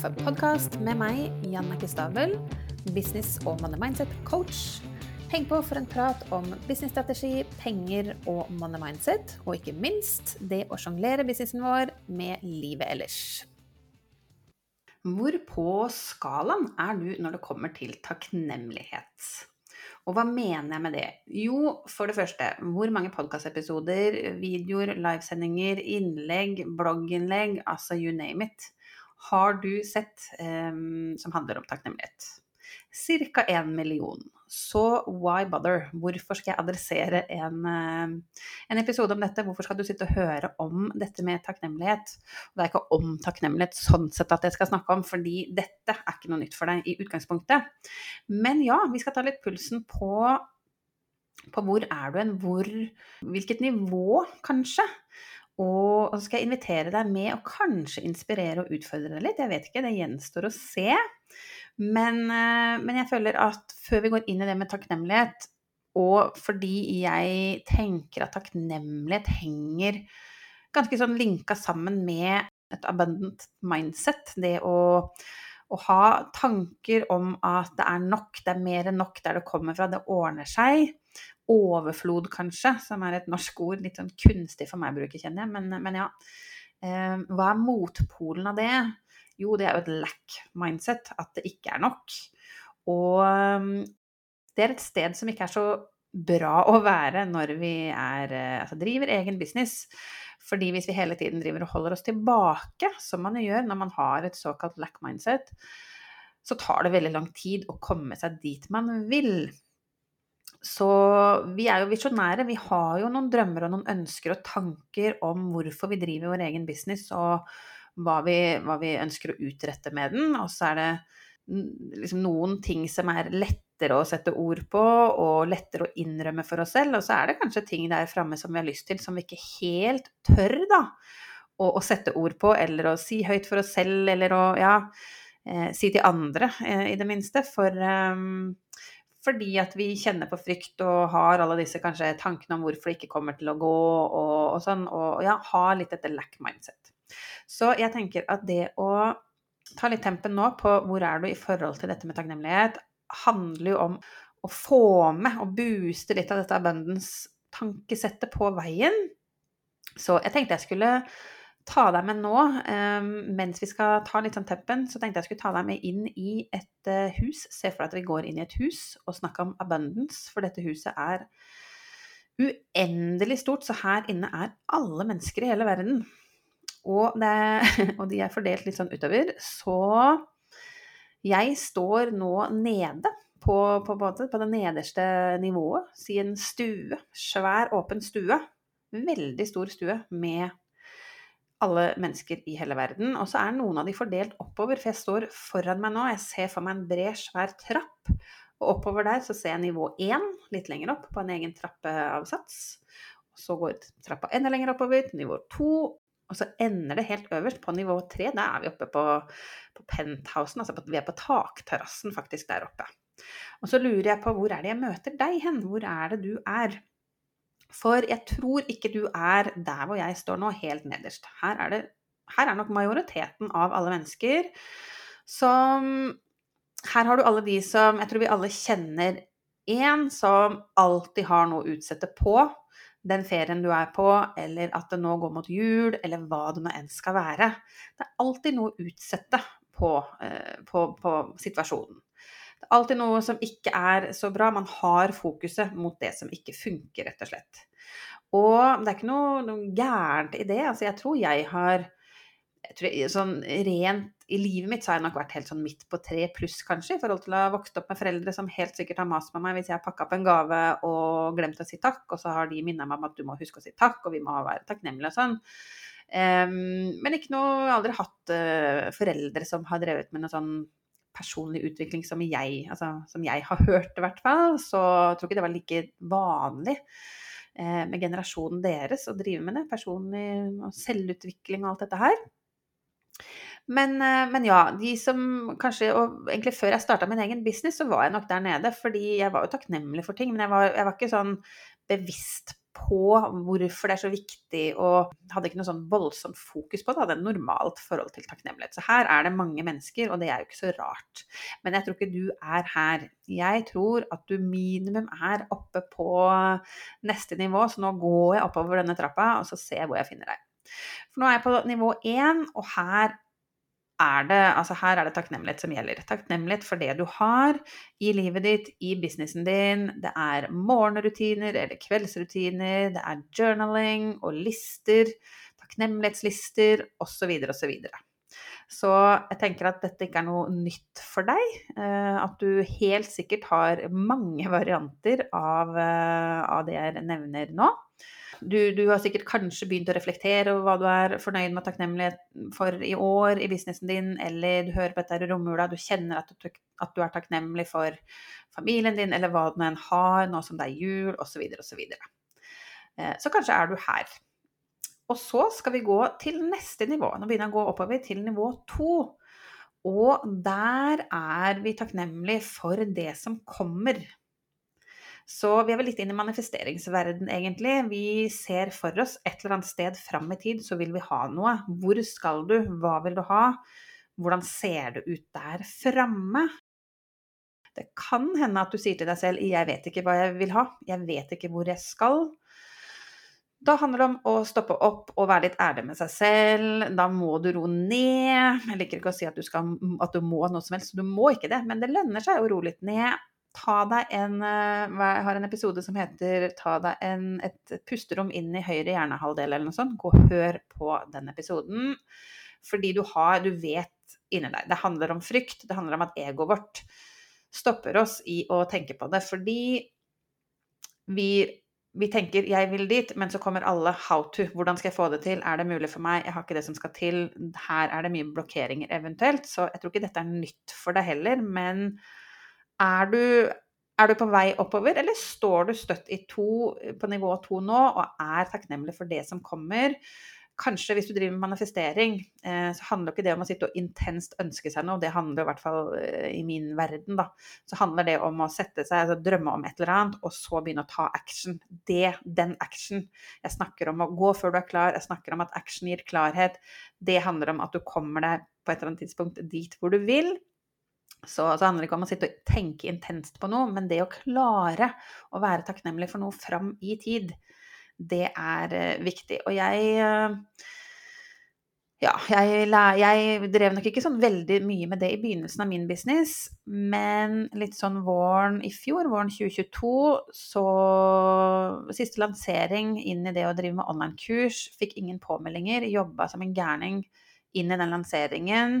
Kaffepodkast med meg, Jannicke Stabel, business- og money mindset-coach. Heng på for en prat om businessstrategi, penger og money mindset, og ikke minst det å sjonglere businessen vår med livet ellers. Hvor på skalaen er du når det kommer til takknemlighet? Og hva mener jeg med det? Jo, for det første, hvor mange podkastepisoder, videoer, livesendinger, innlegg, blogginnlegg, altså you name it, har du sett um, som handler om takknemlighet? Ca. én million. Så why bother? Hvorfor skal jeg adressere en, en, episode om dette? Hvorfor skal du sitte og høre om dette med takknemlighet? Det er ikke om takknemlighet sånn sett at jeg skal snakke om, fordi dette er ikke noe nytt for deg i utgangspunktet. Men ja, vi skal ta litt pulsen på, på hvor er du hen, hvor Hvilket nivå, kanskje? Og så skal jeg invitere deg med og kanskje inspirere og utfordre deg litt. Jeg vet ikke, det gjenstår å se. Men, eh, men, jeg føler at før vi går inn i det med takknemlighet, og fordi jeg tenker at takknemlighet henger ganske sånn linka sammen med et abundant mindset, det å, å ha tanker om at det er nok, det er mer enn nok der det kommer fra, det ordner seg, overflod, kanskje, som er et norsk ord. Litt sånn kunstig for meg å bruke, kjenner jeg. Men, men ja. Eh, hva er motpolen av det? Jo, det er jo et lack mindset. At det ikke er nok. Og um, det er et sted som ikke er så bra å være når vi er, eh, altså driver egen business. Fordi hvis vi hele tiden driver og holder oss tilbake, som man gjør når man har et såkalt lack mindset, så tar det veldig lang tid å komme seg dit man vil. Så vi er jo visjonære. Vi har jo noen drømmer og noen ønsker og tanker om hvorfor vi driver vår egen business, og hva vi, hva vi ønsker å utrette med den. Og så er det liksom noen ting som er lettere å sette ord på, og lettere å innrømme for oss selv. Og så er det kanskje ting der framme som vi har lyst til, som vi ikke helt tør, da. Å, å sette ord på, eller å si høyt for oss selv, eller å ja, eh, si til andre, eh, i det minste. For um, fordi at vi kjenner på frykt og har alle disse kanskje tankene om hvorfor det ikke kommer til å gå og, og sånn. Og ja, ha litt dette lack mindset. Så jeg tenker at det å ta litt tempen nå på hvor er du i forhold til dette med takknemlighet, handler jo om å få med og booste litt av dette abundance-tankesettet på veien. Så jeg tenkte jeg skulle ta deg med nå, um, mens vi skal ta litt sånn teppen, så tenkte jeg skulle ta deg med inn i et uh, hus. Se for deg at vi går inn i et hus og snakker om abundance, for dette huset er uendelig stort. Så her inne er alle mennesker i hele verden. Og, det, og de er fordelt litt sånn utover. Så jeg står nå nede på, på, på det nederste nivået. Si en stue. Svær, åpen stue. Veldig stor stue med alle mennesker i hele verden. Og så er noen av de fordelt oppover, for jeg står foran meg nå. Jeg ser for meg en bred, svær trapp. Og oppover der så ser jeg nivå 1, litt lenger opp, på en egen trappeavsats. Så går trappa enda lenger oppover til nivå 2, og så ender det helt øverst på nivå 3. Da er vi oppe på, på penthousen, altså på, vi er på takterrassen faktisk der oppe. Og så lurer jeg på hvor er det jeg møter deg hen? Hvor er det du er? For jeg tror ikke du er der hvor jeg står nå, helt nederst. Her er, det, her er nok majoriteten av alle mennesker som Her har du alle de som Jeg tror vi alle kjenner én som alltid har noe å utsette på den ferien du er på, eller at det nå går mot jul, eller hva det nå enn skal være. Det er alltid noe å utsette på, eh, på, på situasjonen. Det er alltid noe som ikke er så bra. Man har fokuset mot det som ikke funker, rett og slett. Og det er ikke noe, noe gærent i det. Altså, jeg tror jeg har jeg tror, sånn rent i livet mitt så har jeg nok vært helt sånn midt på tre pluss, kanskje, i forhold til å ha vokst opp med foreldre som helt sikkert har mast med meg hvis jeg har pakka opp en gave og glemt å si takk, og så har de minna meg om at du må huske å si takk, og vi må være takknemlige og sånn. Um, men ikke noe Jeg har aldri hatt uh, foreldre som har drevet med noe sånn personlig utvikling som jeg, altså, som jeg har hørt, i hvert fall. Så jeg tror ikke det var like vanlig eh, med generasjonen deres å drive med det. Personlig og selvutvikling og alt dette her. Men, eh, men, ja, de som kanskje Og egentlig før jeg starta min egen business, så var jeg nok der nede. Fordi jeg var jo takknemlig for ting, men jeg var, jeg var ikke sånn bevisst på hvorfor det er så viktig, og hadde ikke noe sånn voldsomt fokus på det. Hadde et normalt forhold til takknemlighet. Så her er det mange mennesker, og det er jo ikke så rart. Men jeg tror ikke du er her. Jeg tror at du minimum er oppe på neste nivå, så nå går jeg oppover denne trappa, og så ser jeg hvor jeg finner deg. For nå er jeg på nivå én, og her er det, altså her er det takknemlighet som gjelder. Takknemlighet for det du har i livet ditt, i businessen din. Det er morgenrutiner eller kveldsrutiner, det er journaling og lister, takknemlighetslister osv. osv. Så, så jeg tenker at dette ikke er noe nytt for deg. Eh, at du helt sikkert har mange varianter av, eh, av det jeg nevner nå. Du, du, har sikkert kanskje begynt å reflektere over hva du er fornøyd med og takknemlig for i år i businessen din, eller du hører på dette i romjula, du kjenner at du, at du, er takknemlig for familien din, eller hva du enn har nå som det er jul, osv., osv. Så, eh, så kanskje er du her. Og så skal vi gå til neste nivå. Nå begynner jeg å gå oppover til nivå to. Og der er vi takknemlige for det som kommer. Så vi er vel litt inn i manifesteringsverden, egentlig. Vi ser for oss et eller annet sted fram i tid, så vil vi ha noe. Hvor skal du? Hva vil du ha? Hvordan ser det ut der framme? Det kan hende at du sier til deg selv 'jeg vet ikke hva jeg vil ha', 'jeg vet ikke hvor jeg skal'. Da handler det om å stoppe opp og være litt ærlig med seg selv. Da må du roe ned. Jeg liker ikke å si at du, skal, at du må noe som helst, du må ikke det, men det lønner seg å roe litt ned ta deg en eh, Jeg har en episode som heter 'Ta deg en, et pusterom inn i høyre hjernehalvdel', eller noe sånt. Gå og hør på den episoden. Fordi du har Du vet inni deg. Det handler om frykt. Det handler om at egoet vårt stopper oss i å tenke på det. Fordi vi, vi tenker 'jeg vil dit', men så kommer alle 'how to'. Hvordan skal jeg få det til? Er det mulig for meg? Jeg har ikke det som skal til. Her er det mye blokkeringer eventuelt. Så jeg tror ikke dette er nytt for deg heller, men er du, er du, på vei oppover, eller står du støtt i to, på nivå to nå og er takknemlig for det som kommer? Kanskje hvis du driver med manifestering, eh, så handler ikke det om å sitte og intenst ønske seg noe. Det handler i hvert fall eh, i min verden, da. Så handler det om å sette seg, altså drømme om et eller annet, og så begynne å ta action. Det, den action. Jeg snakker om å gå før du er klar, jeg snakker om at action gir klarhet. Det handler om at du kommer deg på et eller annet tidspunkt dit hvor du vil. Så, så handler det ikke om å sitte og tenke intenst på noe, men det å klare å være takknemlig for noe fram i tid, det er uh, viktig. Og jeg uh, ja, jeg, jeg, drev nok ikke sånn veldig mye med det i begynnelsen av min business, men litt sånn våren i fjor, våren 2022, så Siste lansering inn i det å drive med online-kurs. Fikk ingen påmeldinger. Jobba som en gærning inn i den lanseringen.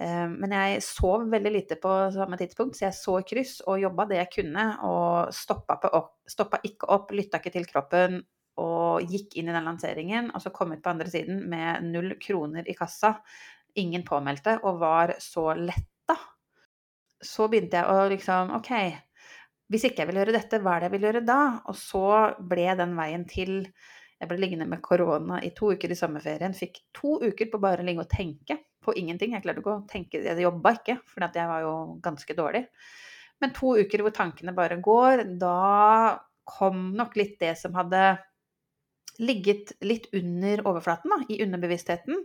Eh, men jeg sov veldig lite på samme tidspunkt, så jeg så kryss og jobba det jeg kunne. Og stoppa, opp, stoppa ikke opp, lytta ikke til kroppen og gikk inn i den lanseringen. Og så kom ut på andre siden med null kroner i kassa, ingen påmeldte, og var så letta. Så begynte jeg å liksom OK, hvis ikke jeg vil gjøre dette, hva er det jeg vil gjøre da? Og så ble den veien til Jeg ble liggende med korona i to uker i sommerferien. Fikk to uker på bare å ligge og tenke på ingenting. Jeg klarte ikke å tenke Jeg jobba ikke, for jeg var jo ganske dårlig. Men to uker hvor tankene bare går, da kom nok litt det som hadde ligget litt under overflaten, da, i underbevisstheten.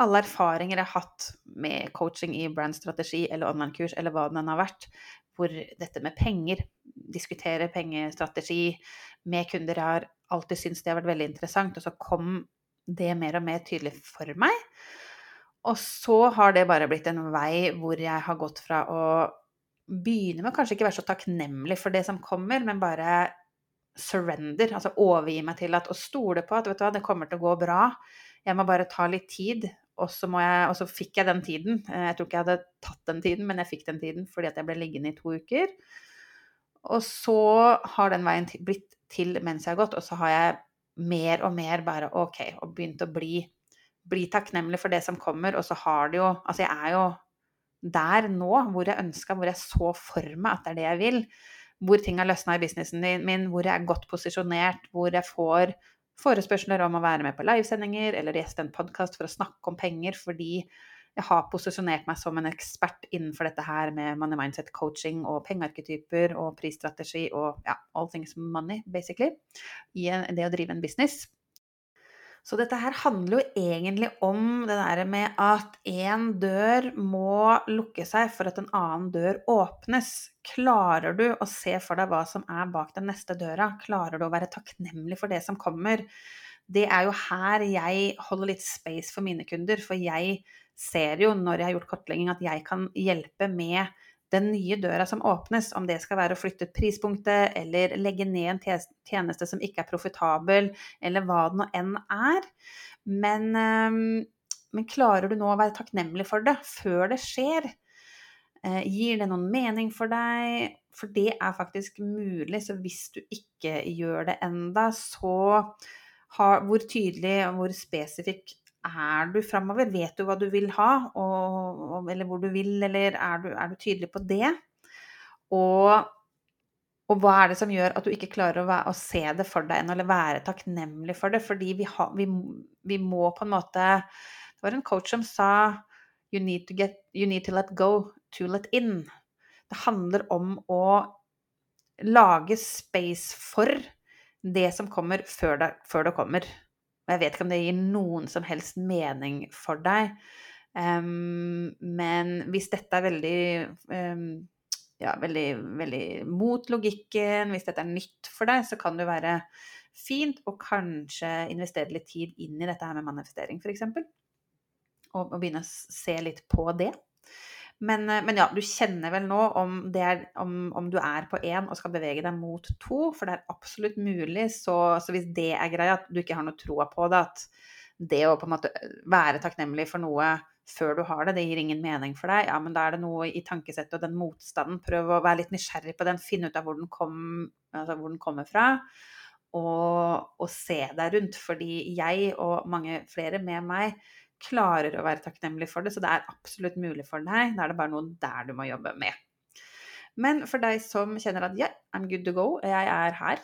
Alle erfaringer jeg har hatt med coaching i brandstrategi eller online-kurs eller hva den har vært, hvor dette med penger, diskutere pengestrategi med kunder Jeg har alltid syntes det har vært veldig interessant, og så kom det mer og mer tydelig for meg. Og så har det bare blitt en vei hvor jeg har gått fra å begynne med kanskje ikke være så takknemlig for det som kommer, men bare surrender, altså overgi meg til at å stole på at vet du hva, det kommer til å gå bra. Jeg må bare ta litt tid, og så, jeg, og så fikk jeg den tiden. Eh, jeg tror ikke jeg hadde tatt den tiden, men jeg fikk den tiden fordi at jeg ble liggende i to uker. Og så har den veien blitt til mens jeg har gått, og så har jeg mer og mer bare OK, og begynt å bli bli takknemlig for det som kommer, og så har det jo Altså, jeg er jo der nå hvor jeg ønska, hvor jeg så for meg at det er det jeg vil. Hvor ting har løsna i businessen min, hvor jeg er godt posisjonert, hvor jeg får forespørsler om å være med på livesendinger eller gjeste en podkast for å snakke om penger fordi jeg har posisjonert meg som en ekspert innenfor dette her med money mindset coaching og pengearketyper og prisstrategi og ja, all things money, basically, i det å drive en business. Så dette her handler jo egentlig om det der med at én dør må lukke seg for at en annen dør åpnes. Klarer du å se for deg hva som er bak den neste døra? Klarer du å være takknemlig for det som kommer? Det er jo her jeg holder litt space for mine kunder, for jeg ser jo når jeg har gjort kartlegging at jeg kan hjelpe med den nye døra som åpnes, om det skal være å flytte ut prispunktet eller legge ned en tjeneste som ikke er profitabel, eller hva det nå enn er. Men, ehm, men, klarer du nå å være takknemlig for det før det skjer? Eh, gir det noen mening for deg? For det er faktisk mulig, så hvis du ikke gjør det enda, så har, hvor tydelig og hvor spesifikk er du framover? Vet du hva du vil ha, og, eller hvor du vil, eller er du, er du tydelig på det? Og, og, hva er det som gjør at du ikke klarer å, være, å se det for deg ennå, eller være takknemlig for det? Fordi vi, ha, vi, vi, må på en måte Det var en coach som sa you need, to get, you need to let go to let in. Det handler om å lage space for det som kommer, før det, før det kommer. Og jeg vet ikke om det gir noen som helst mening for deg. Um, men hvis dette er veldig um, ja, veldig, veldig mot logikken, hvis dette er nytt for deg, så kan det være fint å kanskje investere litt tid inn i dette her med manifestering, f.eks. Og, og begynne å se litt på det. Men, eh, men, ja, du kjenner vel nå om, er, om, om du er på én og skal bevege deg mot to, for det er absolutt mulig. Så, så, hvis det er greia, at du ikke har noe troa på det, at det å på en måte være takknemlig for noe før du har det, det gir ingen mening for deg, ja, men da er det noe i tankesettet og den motstanden. Prøv å være litt nysgjerrig på den, finne ut av hvor den, kom, altså hvor den kommer fra. Og, og se deg rundt. Fordi jeg og mange flere med meg klarer å være takknemlig for det. Så det er absolutt mulig for deg. Da er det bare noe der du må jobbe med. Men for deg som kjenner at yeah, I'm good to go, jeg er her.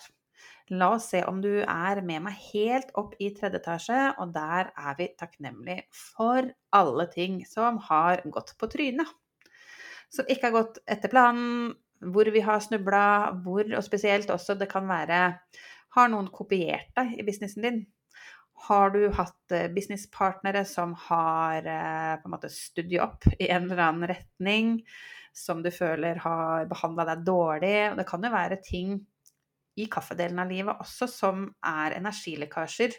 La oss se om du er med meg helt opp i tredje etasje, og der er vi takknemlige for alle ting som har gått på trynet. Som ikke har gått etter planen, hvor vi har snubla, hvor, og spesielt også det kan være Har noen kopiert deg i businessen din? Har du hatt eh, businesspartnere som har eh, på en måte studiet opp i en eller annen retning, som du føler har behandla deg dårlig? Det kan jo være ting i kaffedelen av livet også som er energilekkasjer.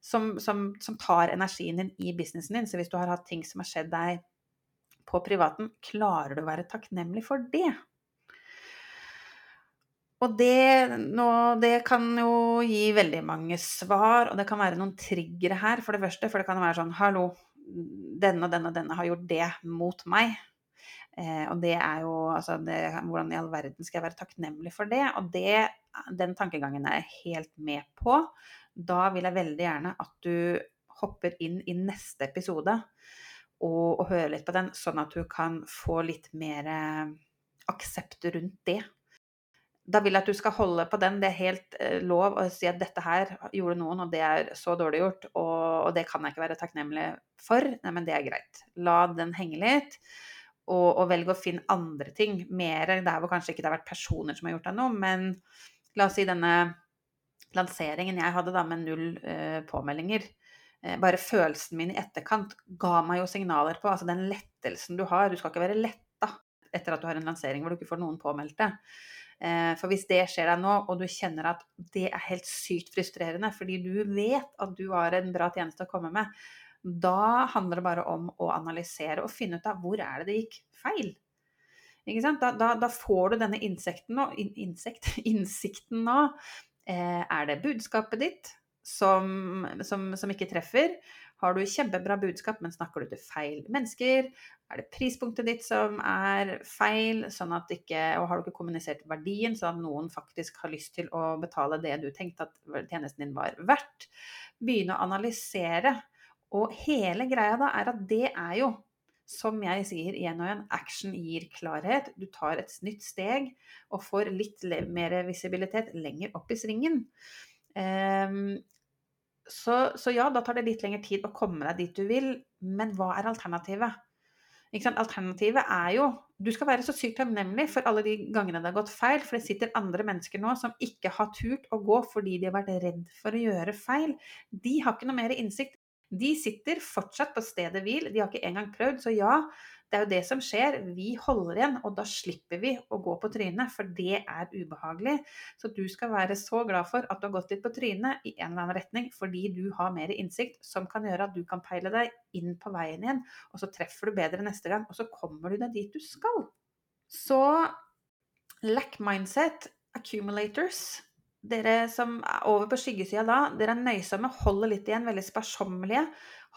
Som, som, som, tar energien din i businessen din. Så hvis du har hatt ting som har skjedd deg på privaten, klarer du å være takknemlig for det? Og det, nå, det, kan jo gi veldig mange svar, og det kan være noen triggere her, for det første. For det kan være sånn Hallo, denne og denne og denne har gjort det mot meg. Eh, og det er jo altså det, Hvordan i all verden skal jeg være takknemlig for det? Og det, den tankegangen er jeg helt med på. Da vil jeg veldig gjerne at du hopper inn i neste episode og, og hører litt på den, sånn at du kan få litt mer eh, aksept rundt det da vil jeg at du skal holde på den. Det er helt eh, lov å si at dette her gjorde noen, og det er så dårlig gjort, og, og det kan jeg ikke være takknemlig for. Nei, men det er greit. La den henge litt, og, og velg å finne andre ting. Mer der hvor kanskje ikke det har vært personer som har gjort deg noe, men la oss si denne lanseringen jeg hadde da med null eh, påmeldinger. Eh, bare følelsen min i etterkant ga meg jo signaler på altså den lettelsen du har. Du skal ikke være letta etter at du har en lansering hvor du ikke får noen påmeldte. Eh, for hvis det skjer deg nå, og du kjenner at det er helt sykt frustrerende fordi du vet at du har en bra tjeneste å komme med, da handler det bare om å analysere og finne ut av hvor er det det gikk feil. Da, da, da, får du denne insekten nå, in, insekt, innsikten nå. Eh, er det budskapet ditt som, som, som ikke treffer? Har du kjempebra budskap, men snakker du til feil mennesker? Er det prispunktet ditt som er feil, sånn ikke, og har du ikke kommunisert verdien, sånn at noen faktisk har lyst til å betale det du tenkte at tjenesten din var verdt? Begynne å analysere. Og hele greia da er at det er jo, som jeg sier igjen og igjen, action gir klarhet. Du tar et nytt steg og får litt mer visibilitet lenger opp i svingen. Um, Så, så, ja, da tar det litt lengre tid å komme deg dit du vil, men hva er alternativet? Alternativet er jo Du skal være så sykt takknemlig for alle de gangene det har gått feil, for det sitter andre mennesker nå som ikke har turt å gå fordi de har vært redd for å gjøre feil. De har ikke noe mer innsikt. De sitter fortsatt på stedet hvil, de har ikke engang prøvd. Så ja, det er jo det som skjer. Vi holder igjen, og da slipper vi å gå på trynet, for det er ubehagelig. Så du skal være så glad for at du har gått litt på trynet i en eller annen retning, fordi du har mer innsikt som kan gjøre at du kan peile deg inn på veien igjen, og så treffer du bedre neste gang, og så kommer du deg dit du skal. Så lack mindset, accumulators dere som er over på skyggesida da, dere er nøysomme, holder litt igjen, veldig sparsommelige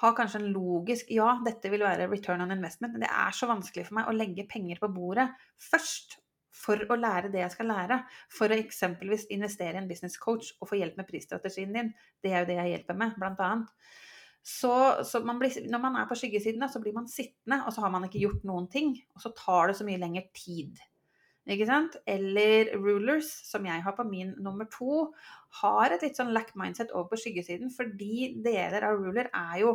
har kanskje en logisk Ja, dette vil være return on investment, men det er så vanskelig for meg å legge penger på bordet først for å lære det jeg skal lære. For å eksempelvis investere i en business coach og få hjelp med prisstrategien din. Det er jo det jeg hjelper med, blant annet. Så, så man blir, når man er på skyggesiden, så blir man sittende, og så har man ikke gjort noen ting. Og så tar det så mye lengre tid. Ikke sant? Eller rulers, som jeg har på min nummer to, har et litt sånn lack mindset over på skyggesiden, fordi deler av ruler er jo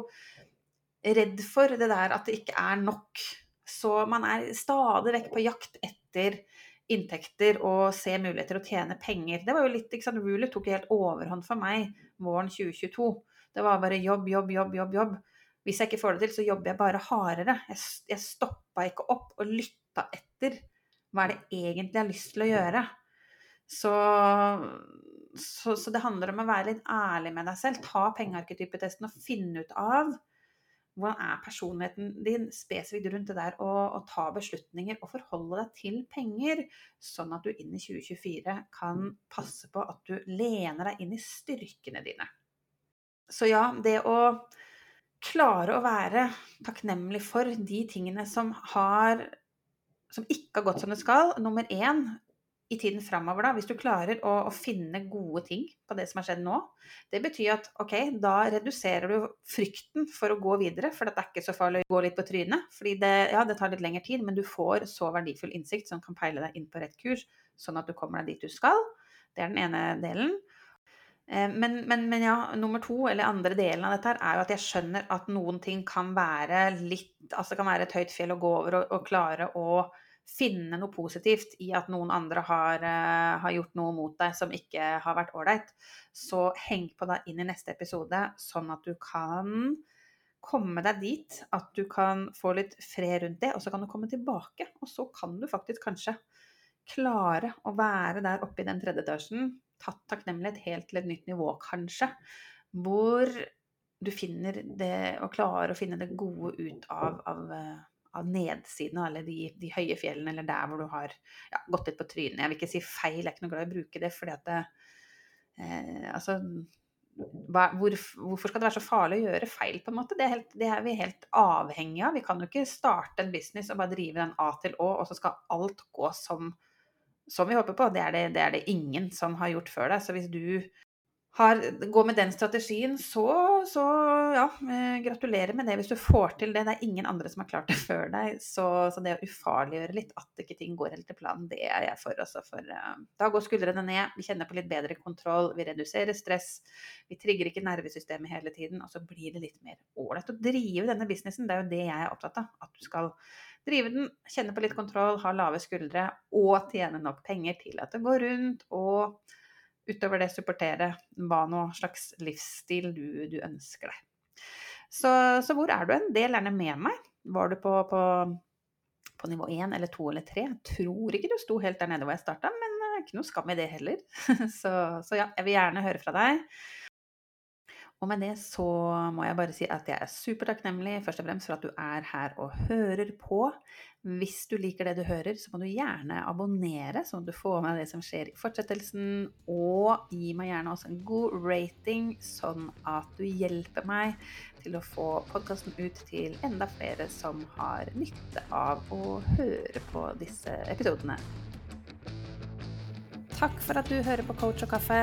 redd for det der at det ikke er nok. Så man er stadig vekk på jakt etter inntekter og se muligheter å tjene penger. Det var jo litt, ikke sant, Ruler tok helt overhånd for meg våren 2022. Det var bare jobb, jobb, jobb, jobb. jobb. Hvis jeg ikke får det til, så jobber jeg bare hardere. Jeg, jeg stoppa ikke opp og lytta etter hva er det egentlig jeg har lyst til å gjøre? Så, så, så det handler om å være litt ærlig med deg selv. Ta pengearketypetesten og finne ut av hvordan er personligheten din spesifikt rundt det der å, ta beslutninger og forholde deg til penger, sånn at du inn i 2024 kan passe på at du lener deg inn i styrkene dine. Så ja, det å klare å være takknemlig for de tingene som har som ikke har gått som det skal, nummer én i tiden framover, da, hvis du klarer å, å, finne gode ting på det som har skjedd nå, det betyr at ok, da reduserer du frykten for å gå videre, for det er ikke så farlig å gå litt på trynet. fordi det, ja, det tar litt lengre tid, men du får så verdifull innsikt som kan peile deg inn på rett kurs, sånn at du kommer deg dit du skal. Det er den ene delen. Eh, men, men, men, ja, nummer to, eller andre delen av dette her, er jo at jeg skjønner at noen ting kan være litt Altså kan være et høyt fjell å gå over og, og klare å finne noe positivt i at noen andre har, uh, har, gjort noe mot deg som ikke har vært ålreit. Så heng på deg inn i neste episode, sånn at du kan komme deg dit at du kan få litt fred rundt det, og så kan du komme tilbake. Og så kan du faktisk kanskje klare å være der oppe i den tredje etasjen tatt takknemlighet helt til et nytt nivå, kanskje. Hvor du finner det og klarer å finne det gode ut av, av, av nedsiden alle de, de, høye fjellene, eller der hvor du har ja, gått litt på trynet. Jeg vil ikke si feil, jeg er ikke noe glad i å bruke det, fordi at det, eh, altså hva, hvor, hvorfor skal det være så farlig å gjøre feil, på en måte? Det er, helt, det er, vi helt avhengige av. Vi kan jo ikke starte en business og bare drive den A til Å, og så skal alt gå som som vi håper på. Det er det, det er det, ingen som har gjort før deg. Så hvis du har, går med den strategien, så, så ja, eh, gratulerer med det hvis du får til det. Det er ingen andre som har klart det før deg. Så, så det å ufarliggjøre litt at ikke ting går helt til planen, det er jeg for. Også for uh, da går skuldrene ned, vi kjenner på litt bedre kontroll, vi reduserer stress. Vi trigger ikke nervesystemet hele tiden, og så blir det litt mer ålreit å drive denne businessen. Det er jo det jeg er opptatt av. At du skal drive den, kjenne på litt kontroll, ha lave skuldre og tjene nok penger til at det går rundt, og utover det supportere hva nå slags livsstil du, du ønsker deg. Så, så, hvor er du hen? Del gjerne med meg. Var du på, på, på nivå 1 eller 2 eller 3? Jeg tror ikke du sto helt der nede hvor jeg starta, men uh, ikke noe skam i det heller. så, så ja, jeg vil gjerne høre fra deg. Og med det så må jeg bare si at jeg er supertakknemlig først og fremst for at du er her og hører på. Hvis du liker det du hører, så må du gjerne abonnere, sånn at du får med det som skjer i fortsettelsen. Og gi meg gjerne også en god rating, sånn at du hjelper meg til å få podkasten ut til enda flere som har nytte av å høre på disse episodene. Takk for at du hører på Coach og kaffe.